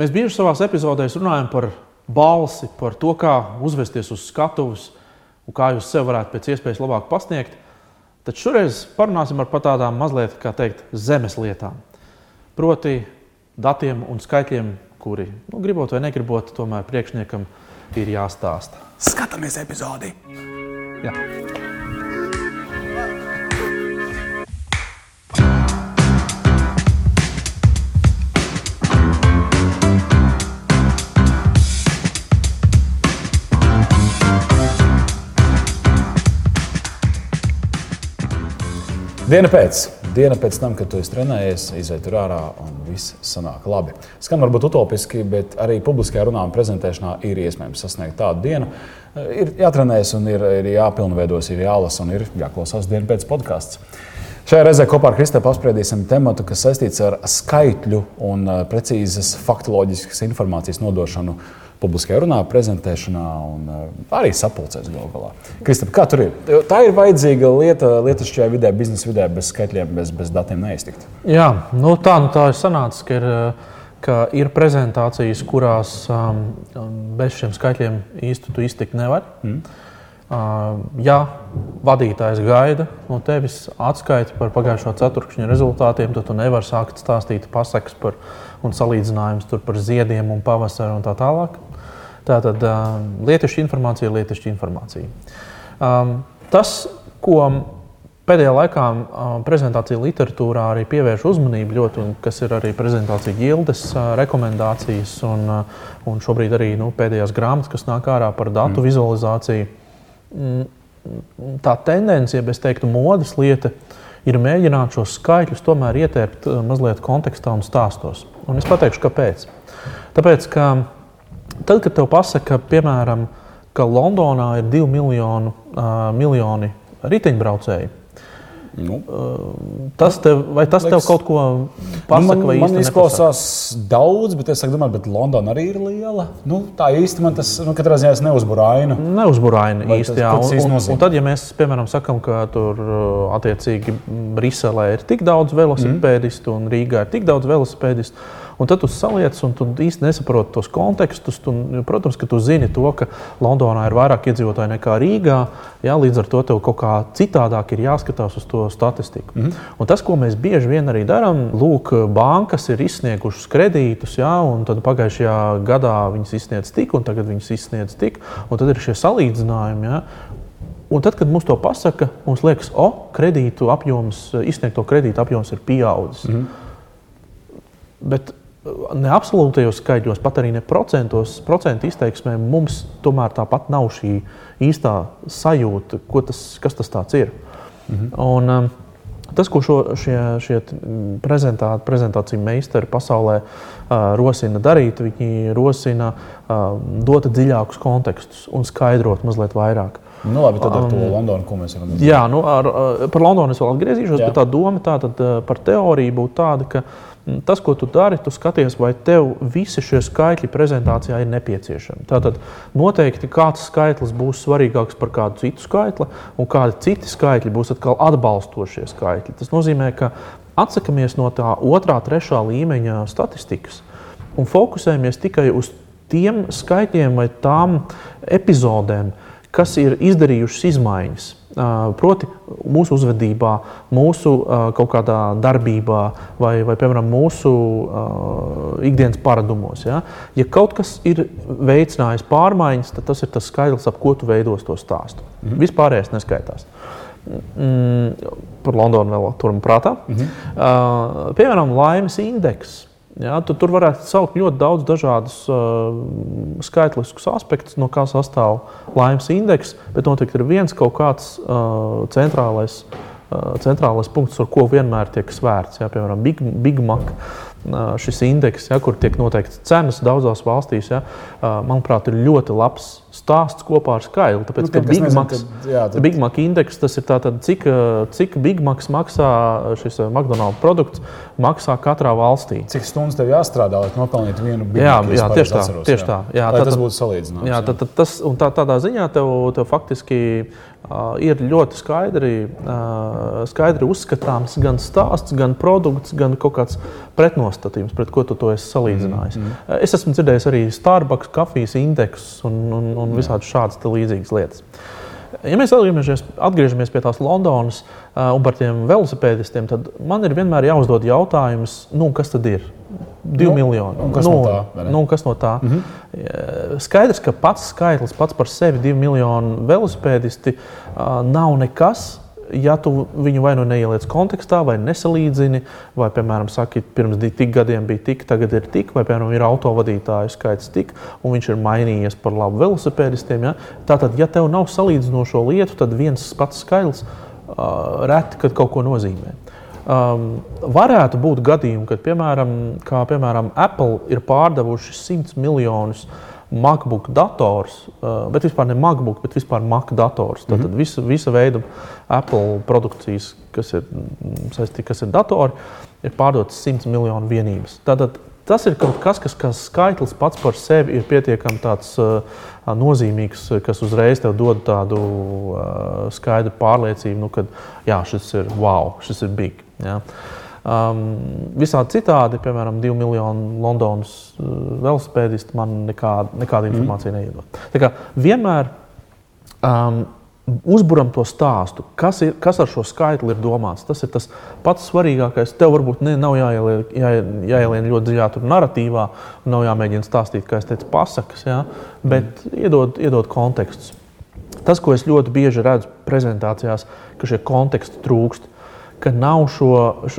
Mēs bieži savā epizodēs runājam par balsi, par to, kā uzvesties uz skatuves un kā jūs sev varētu pēc iespējas labāk pasniegt. Tad šoreiz parunāsim par tādām mazliet, kā teikt, zemes lietām. Proti, datiem un skaitļiem, kuri, nu, gribot vai negribot, tomēr priekšniekam ir jāstāsta. Skatāmies epizodi! Jā. Diena pēc, diena pēc tam, kad tu esi trenējies, izai tur ārā un viss sanāk labi. Skan varbūt utopiski, bet arī publiskajā runā un prezentēšanā ir iespējams sasniegt tādu dienu. Ir jātrenējas, un ir, ir jāpilnveidos, ir jālasa un ir jāklausās dienu pēc podkāsts. Šajā reizē kopā ar Kristēnu apspriedīsim tematu, kas saistīts ar skaitļu un eh, precīzas faktoloģiskas informācijas nodošanu publiskajā runā, prezentēšanā un uh, arī sapulcēs galu galā. Kristap, kā tur ir? Tā ir vajadzīga lieta, šajā vidē, biznesa vidē, bez skaitļiem, bez, bez datiem neiztikt. Jā, nu tā, nu tā ir sanācis, ka ir, ka ir prezentācijas, kurās um, bez šiem skaitļiem īsti iztikt nevar. Mm. Uh, ja vadītājs gaida no tevis atskaiti par pagājušo ceturkšņa rezultātiem, tad tu nevari sākt stāstīt pasakas par un salīdzinājumus par ziediem un pavasaru un tā tālāk. Tātad uh, lietišķa informācija ir lietišķa informācija. Um, tas, ko pēdējā laikā uh, prezentācija literatūrā arī pievērš uzmanību ļoti, un kas ir arī prezentācija gildes uh, rekomendācijas, un, uh, un šobrīd arī nu, pēdējās grāmatas, kas nāk ārā par datu mm. vizualizāciju. Mm, tā tendence, ja es teiktu, modes lieta, ir mēģināt šos skaitļus tomēr ietērpt mazliet kontekstā un stāstos. Un es pateikšu, kāpēc. Tāpēc, ka Tad, kad tev pasaka, piemēram, ka Londonā ir divi miljonu, uh, miljoni riteņbraucēju, Nu, tas tev, vai tas liekas, tev kaut ko pasaka? Nu, man, man izklausās nepasaka? daudz, bet es domāju, ka Londona arī ir liela. Nu, tā īsti man tas nu, katrā ziņā neuzburāina. Neuzburāina īsti. Jā, un, un, un tad, ja mēs piemēram sakām, ka tur attiecīgi Briselē ir tik daudz velosipēdistu mm. un Rīgā ir tik daudz velosipēdistu Un tad tu saliec, un tu īsti nesaproti tos kontekstus. Tu, protams, ka tu zini to, ka Londonā ir vairāk iedzīvotāji nekā Rīgā. Jā, līdz ar to tev kaut kā citādāk ir jāskatās uz to statistiku. Mm -hmm. Un tas, ko mēs bieži vien arī darām, lūk, bankas ir izsniegušas kredītus, jā, un tad pagājušajā gadā viņas izsniedz tik, un tagad viņas izsniedz tik, un tad ir šie salīdzinājumi. Jā. Un tad, kad mums to pasaka, mums liekas, o, kredītu apjoms, izsniegto kredītu apjoms ir pieaudzis. Mm -hmm. Bet ne absolūtajos skaitļos, pat arī ne procentos, procentu izteiksmē, mums tomēr tāpat nav šī īstā sajūta, tas, kas tas ir. Mhm. Un, um, Tas, ko šo, šie, šie prezentā, prezentāciju meistari pasaulē uh, rosina darīt, viņi rosina uh, dot dziļākus kontekstus un skaidrot mazliet vairāk. Nu, labi, tad ar um, to Londonu, ko mēs varam darīt. Jā, nu, ar, par Londonu es vēl atgriezīšos, jā. bet tā doma tā, tad, par teoriju būtu tāda, ka uh, Tas, ko tu dari, tu skaties, vai tev visi šie skaitļi prezentācijā ir nepieciešami. Tātad noteikti kāds skaitlis būs svarīgāks par kādu citu skaitli, un kādi citi skaitļi būs atkal atbalstošie skaitļi. Tas nozīmē, ka atsakāmies no tā otrā, trešā līmeņa statistikas un fokusējamies tikai uz tiem skaitļiem vai tām epizodēm, kas ir izdarījušas izmaiņas. Proti, mūsu uzvedībā, mūsu kaut kādā darbībā, vai, vai piemēram, mūsu ikdienas paradumos. Ja? ja kaut kas ir veicinājis pārmaiņas, tad tas ir tas skaidrs, ap ko tu veidos to stāstu. Mhm. Vispārējais neskaitās. Mm, par Londonu vēl turam prātā. Mhm. Uh, piemēram, laimes indeks. Ja, tu, tur varētu saukt ļoti daudz dažādus uh, skaitliskus aspektus, no kā sastāv laimes indeks, bet noteikti ir viens kaut kāds uh, centrālais, uh, centrālais punkts, ar ko vienmēr tiek svērts. Ja, piemēram, Big, Big Mac. Uh, šis indeks, ja, kur tiek noteikts cenas daudzās valstīs, ja, manuprāt, ir ļoti labs stāsts kopā ar skaidru. Tāpēc, nu, ka Big, nezinu, Macs, tad, jā, tad... Big Mac indeks tas ir tātad, cik, cik Big Macs maksā šis McDonald's produkts maksā katrā valstī. Cik stundas tev jāstrādā, lai nopelnītu vienu Big jā, Mac? Jā, tieši tā. Atceros, tieši jā. tā jā, tā tas būtu salīdzināms. Jā, tad, tad tas, un tā, tādā ziņā tev, tev faktiski ir ļoti skaidri, skaidri uzskatāms gan stāsts, gan produkts, gan kaut kāds pretnostatījums, pret ko tu to esi salīdzinājis. Mm -hmm. Es esmu dzirdējis arī Starbucks kafijas indeksus un, un, un visādi šādas līdzīgas lietas. Ja mēs atgriežamies, atgriežamies pie tās Londonas uh, un par tiem velosipēdistiem, tad man ir vienmēr jāuzdod jautājums, nu, kas tad ir? Divi nu, miljoni. Kas, nu, no tā, nu, kas no tā? Mm -hmm. Skaidrs, ka pats skaitlis pats par sevi, divi miljoni velosipēdisti, uh, nav nekas ja tu viņu vai nu neieliec kontekstā, vai nesalīdzini, vai, piemēram, saki, pirms tik gadiem bija tik, tagad ir tik, vai, piemēram, ir autovadītāju skaits tik, un viņš ir mainījies par labu velosipēdistiem. Ja? Tātad, ja tev nav salīdzinošo lietu, tad viens pats skaitlis uh, reti kaut ko nozīmē. Um, varētu būt gadījumi, kad, piemēram, kā, piemēram, Apple ir pārdevuši 100 miljonus MacBook dators, uh, bet vispār ne MacBook, bet vispār Mac dators. Tad, mm -hmm. visa, visa veida Apple produkcijas, kas ir, mm, saistī, kas ir datori, ir pārdotas 100 miljonu vienības. Tātad, tas ir kaut kas, kas, kas skaitlis pats par sevi ir pietiekami tāds, uh, nozīmīgs, kas uzreiz tev dod tādu uh, skaidru pārliecību, nu, ka jā, šis ir wow, šis ir big. Ja? Um, visādi citādi, piemēram, 2 miljonu Londonas uh, velospēdisti man nekāda, nekāda mhm. informācija mm. neiedod. Tā kā vienmēr um, uzburam to stāstu, kas, ir, kas ar šo skaitli ir domāts. Tas ir tas pats svarīgākais. Tev varbūt ne, nav jāielien, jā, jāielien ļoti dziļā narratīvā, nav jāmēģina stāstīt, kā es teicu, pasakas, jā, bet mm. iedod, iedod kontekstus. Tas, ko es ļoti bieži redzu prezentācijās, ka šie konteksti trūkst ka nav, šo,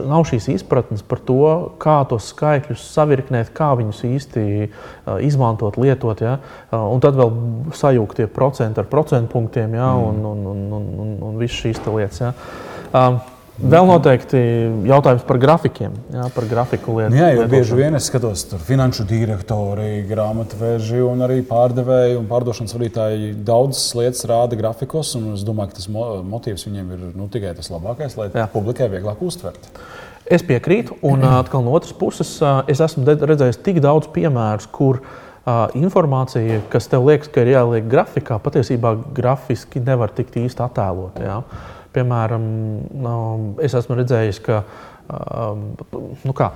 nav šīs izpratnes par to, kā tos skaitļus savirknēt, kā viņus īsti uh, izmantot, lietot. Ja? Uh, un tad vēl sajūgt tie procenti ar procentu punktiem ja? mm. un, un, un, un, un, un visas šīs lietas. Ja? Um, Vēl noteikti jautājums par grafikiem, jā, par grafiku lietu. Jā, jo bieži vien es skatos, tur finanšu direktori, grāmatveži un arī pārdevēji un pārdošanas vadītāji daudzas lietas rāda grafikos. Es domāju, ka tas motīvs viņiem ir nu, tikai tas labākais, lai jā. publikai vieglāk uztvert. Es piekrītu, un atkal no otras puses, es esmu redzējis tik daudz piemērus, kur informācija, kas tev liekas, ka ir jāliek grafikā, patiesībā grafiski nevar tikt īsti attēlot. Jā. Piemēram, nu, es esmu redzējis, ka um, nu kā,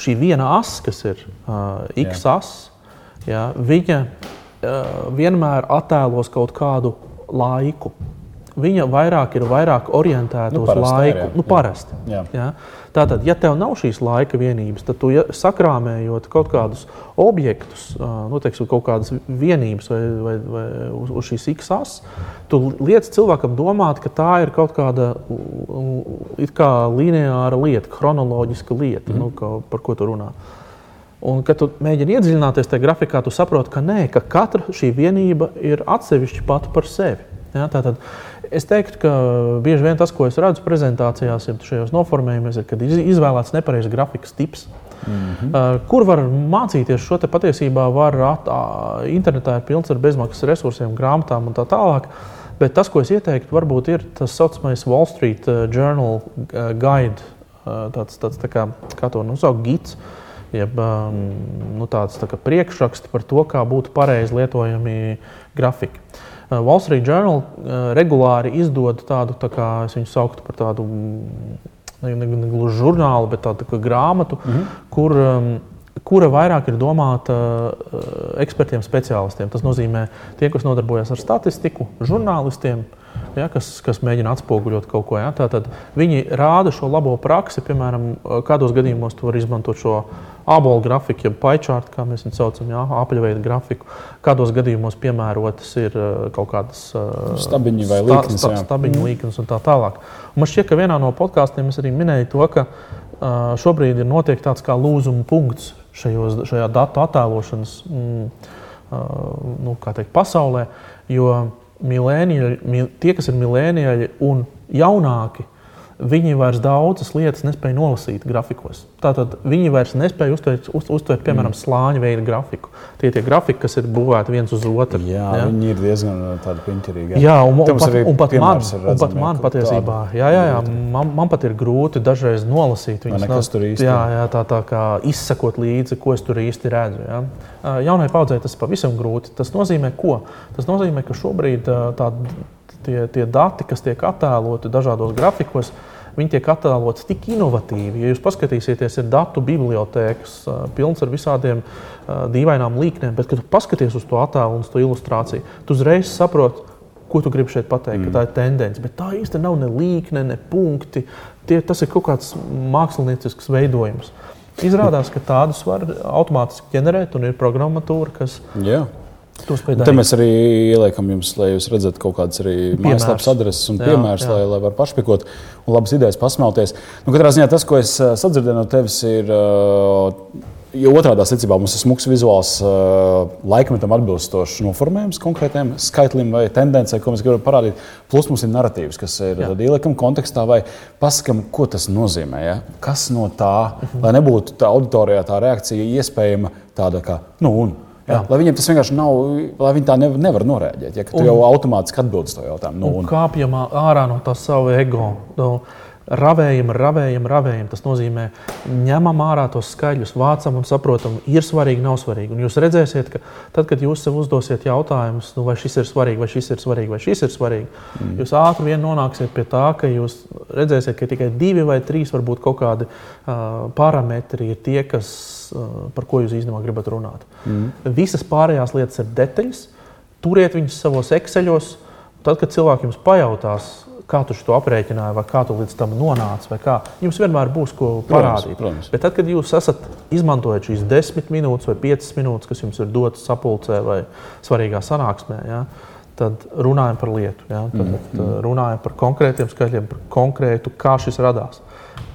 šī viena asa, kas ir uh, X asa, ja, viņa uh, vienmēr attēlos kaut kādu laiku. Viņa vairāk ir vairāk orientēta nu, uz laiku. Jā. Nu, parasti, jā. Jā. Tātad, ja tev nav šīs laika vienības, tad tu ja, sakrāmējot kaut kādus objektus, nu, teiksim, kaut kādas vienības vai, vai, vai uz, uz šīs x-as, tu liec cilvēkam domāt, ka tā ir kaut kāda kā lineāra lieta, chronoloģiska lieta, mm. nu, ka, par ko tu runā. Un, kad tu mēģini iedziļināties tajā grafikā, tu saproti, ka nē, ka katra šī vienība ir atsevišķa pati par sevi. Ja, tātad, Es teiktu, ka bieži vien tas, ko es redzu prezentācijās, ir šajos noformējumos, ir, kad izvēlēts nepareizs grafikas tips. Mm -hmm. Kur var mācīties šo patiesībā? Var at, internetā ir pilns ar bezmaksas resursiem, grāmatām un tā tālāk. Bet tas, ko es ieteiktu, varbūt ir tas saucamais Wall Street Journal guide, tāds, tāds tā kā, kā to nosaukt, gids. Jeb nu, tāds tā priekšraksts par to, kā būtu pareizi lietojami grafiki. Uh, Wall Street Journal uh, regulāri izdod tādu, tā kā es viņu sauktu par tādu mm, ne gluži žurnālu, bet tādu tā grāmatu, mm -hmm. kur, kura vairāk ir domāta uh, ekspertiem, speciālistiem. Tas nozīmē tie, kas nodarbojas ar statistiku, žurnālistiem, ja, kas, kas mēģina atspoguļot kaut ko. Ja. Tātad viņi rāda šo labo praksi, piemēram, kādos gadījumos tu vari izmantot šo ābolu grafiku, jeb paičārtu, kā mēs viņu saucam, jā, apaļveida grafiku. Kādos gadījumos piemērotas ir uh, kaut kādas uh, stabiņu vai līnijas, sta, stabiņu mm. līnijas un tā tālāk. Un man šķiet, ka vienā no podkāstiem es arī minēju to, ka šobrīd ir notiek tāds kā lūzuma punkts šajos, šajā datu attēlošanas mm, nu, teikt, pasaulē, jo milēnieļi, tie, kas ir milēnieļi un jaunāki, viņi vairs daudzas lietas nespēja nolasīt grafikos. Tātad viņi vairs nespēja uztvert, uz, uztvert piemēram, mm. slāņa veida grafiku. Tie ir grafiki, kas ir būvēti viens uz otru. Jā, jā? viņi ir diezgan uh, piņķerīgi. Jā, un, un, pat, un pat man, un pat man patiesībā, jā, jā, jā, man, man pat ir grūti dažreiz nolasīt viņus. Ne, tur īsti. Jā, jā, tā, tā kā izsakot līdzi, ko es tur īsti redzu. Jā. Uh, jaunai paudzei tas pavisam grūti. Tas nozīmē ko? Tas nozīmē, ka šobrīd uh, tā tie, tie dati, kas tiek attēloti dažādos grafikos, viņi tiek attēloti tik inovatīvi. Ja jūs paskatīsieties, ir datu bibliotēkas, pilns ar visādiem dīvainām līknēm, bet, kad paskaties uz to attēlu un uz to ilustrāciju, tu uzreiz saproti, ko tu gribi šeit pateikt, mm. ka tā ir tendence. Bet tā īstenībā nav ne līkne, ne punkti. Tie, tas ir kaut kāds māksliniecisks veidojums. Izrādās, ka tādus var automātiski ģenerēt, un ir programmatūra, kas yeah. Te mēs arī ieliekam jums, lai jūs redzat kaut kādas arī mājaslapas adreses un piemērus, lai, lai var pašpikot un labas idejas pasmelties. Nu, katrā ziņā tas, ko es eh, sadzirdēju no tevis, ir. Uh, Jo otrādā secībā mums ir smūgs vizuāls, uh, laikmetam atbilstošs noformējums konkrētiem skaitlim vai tendencēm, ko mēs gribam parādīt. Plus mums ir narratīvs, kas ir ieliekam kontekstā vai pasakam, ko tas nozīmē. Ja? Kas no tā, mhm. lai nebūtu tā auditorijā tā reakcija iespējama tāda kā, nu, un Jā. Lai viņiem tas vienkārši nav, lai viņi tā nevar, nevar norēģēt. Ja, tu un, jau automātiski atbildi uz to jautājumu. Nu, un, kāpjam ārā no tā sava ego. Nu, ravējam, ravējam, ravējam. Tas nozīmē, ņemam ārā tos skaļus, vācam un saprotam, ir svarīgi, nav svarīgi. Un jūs redzēsiet, ka tad, kad jūs sev uzdosiet jautājumus, nu, vai šis ir svarīgi, vai šis ir svarīgi, vai šis ir svarīgi, mm. jūs ātri vien nonāksiet pie tā, ka jūs redzēsiet, ka tikai divi vai trīs varbūt kaut kādi uh, parametri ir tie, kas, par ko jūs īstenībā gribat runāt. Mm. Visas pārējās lietas ir detaļas. Turiet viņus savos ekseļos. Tad, kad cilvēki jums pajautās, kā tu to aprēķināji, vai kā tu līdz tam nonāci, vai kā. Jums vienmēr būs ko parādīt. Protams, protams. Bet tad, kad jūs esat izmantojot šīs desmit minūtes vai piecas minūtes, kas jums ir dotas sapulcē vai svarīgā sanāksmē, ja, tad runājam par lietu. Ja, tad, mm, mm. Runājam par konkrētiem skaitļiem, par konkrētu, kā šis radās.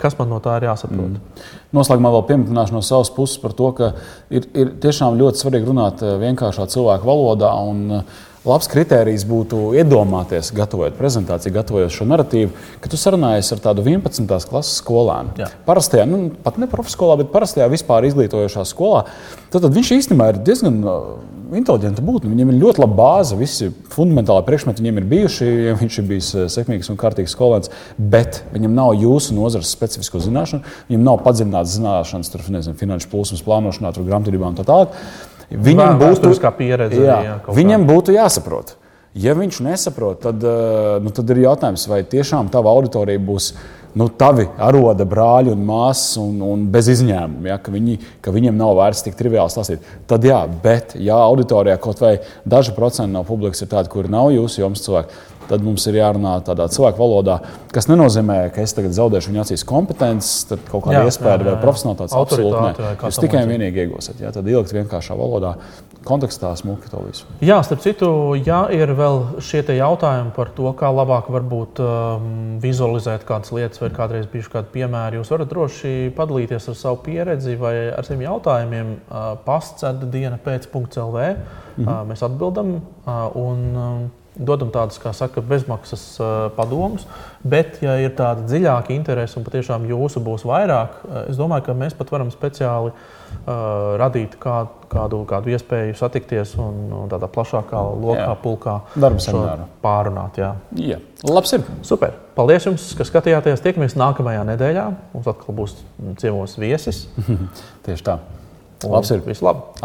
Kas man no tā ir jāsaprot? Mm. Noslēgumā vēl pieminēšu no savas puses par to, ka ir, ir tiešām ļoti svarīgi runāt eh, vienkāršā cilvēka valodā. Un, uh, labs kriterijs būtu iedomāties, gatavojot prezentāciju, gatavojot šo narratīvu, ka tu sarunājies ar tādu 11. klases skolēnu. Jā. Parastajā, nu, pat ne profesionālā, bet parastajā vispār izglītojošā skolā. Tad, tad viņš īstenībā ir diezgan uh, inteliģenta būtne. Viņam ir ļoti laba bāze, visi fundamentāli priekšmeti viņam ir bijuši, ja viņš ir bijis uh, sekmīgs un kārtīgs skolēns, bet viņam nav jūsu nozares specifisko zināšanu, viņam nav padziļinātas zināšanas, tur, nezinu, finanšu plūsmas plānošanā, grāmatvedībā un tā tālāk. Viņam būtu, pieredze, jā, jā, viņam būtu jāsaprot. Ja viņš nesaprot, tad, eh, nu, tad ir jautājums, vai tiešām tava auditorija būs nu, tavi aroda brāļi un māsas, un, un bez izņēmuma, ja, ka, viņi, ka viņiem nav vērts tik triviāli stāstīt. Tad jā, bet ja auditorijā kaut vai daži procenti no publikas ir tādi, kuri nav jūsu jomas cilvēki, tad mums ir jārunā tādā cilvēku valodā, kas nenozīmē, ka es tagad zaudēšu viņa acīs kompetences, tad kaut kāda iespēja vai profesionālitātes absolūti nē. Jūs tikai un vienīgi iegūsiet. Ja, tad ielikt vienkāršā valodā, kontekstā smuki to visu. Jā, starp citu, ja ir vēl šie jautājumi par to, kā labāk varbūt um, vizualizēt kādas lietas, vai kādreiz bijuši kādi piemēri, jūs varat droši padalīties ar savu pieredzi vai ar saviem jautājumiem uh, pastcēta diena pēc .lv. Mm -hmm. uh, mēs atbildam uh, un um, dodam tādas, kā saka, bezmaksas uh, padomus. Bet, ja ir tāda dziļāka interese un patiešām jūsu būs vairāk, es domāju, ka mēs pat varam speciāli uh, radīt kā, kādu, kādu iespēju satikties un, un tādā plašākā lokā, jā. pulkā pārunāt. Jā. Jā. Labs ir. Super. Paldies jums, ka skatījāties. Tiekamies nākamajā nedēļā. Mums atkal būs ciemos viesis. Tieši tā. Labs ir. Vislabāk.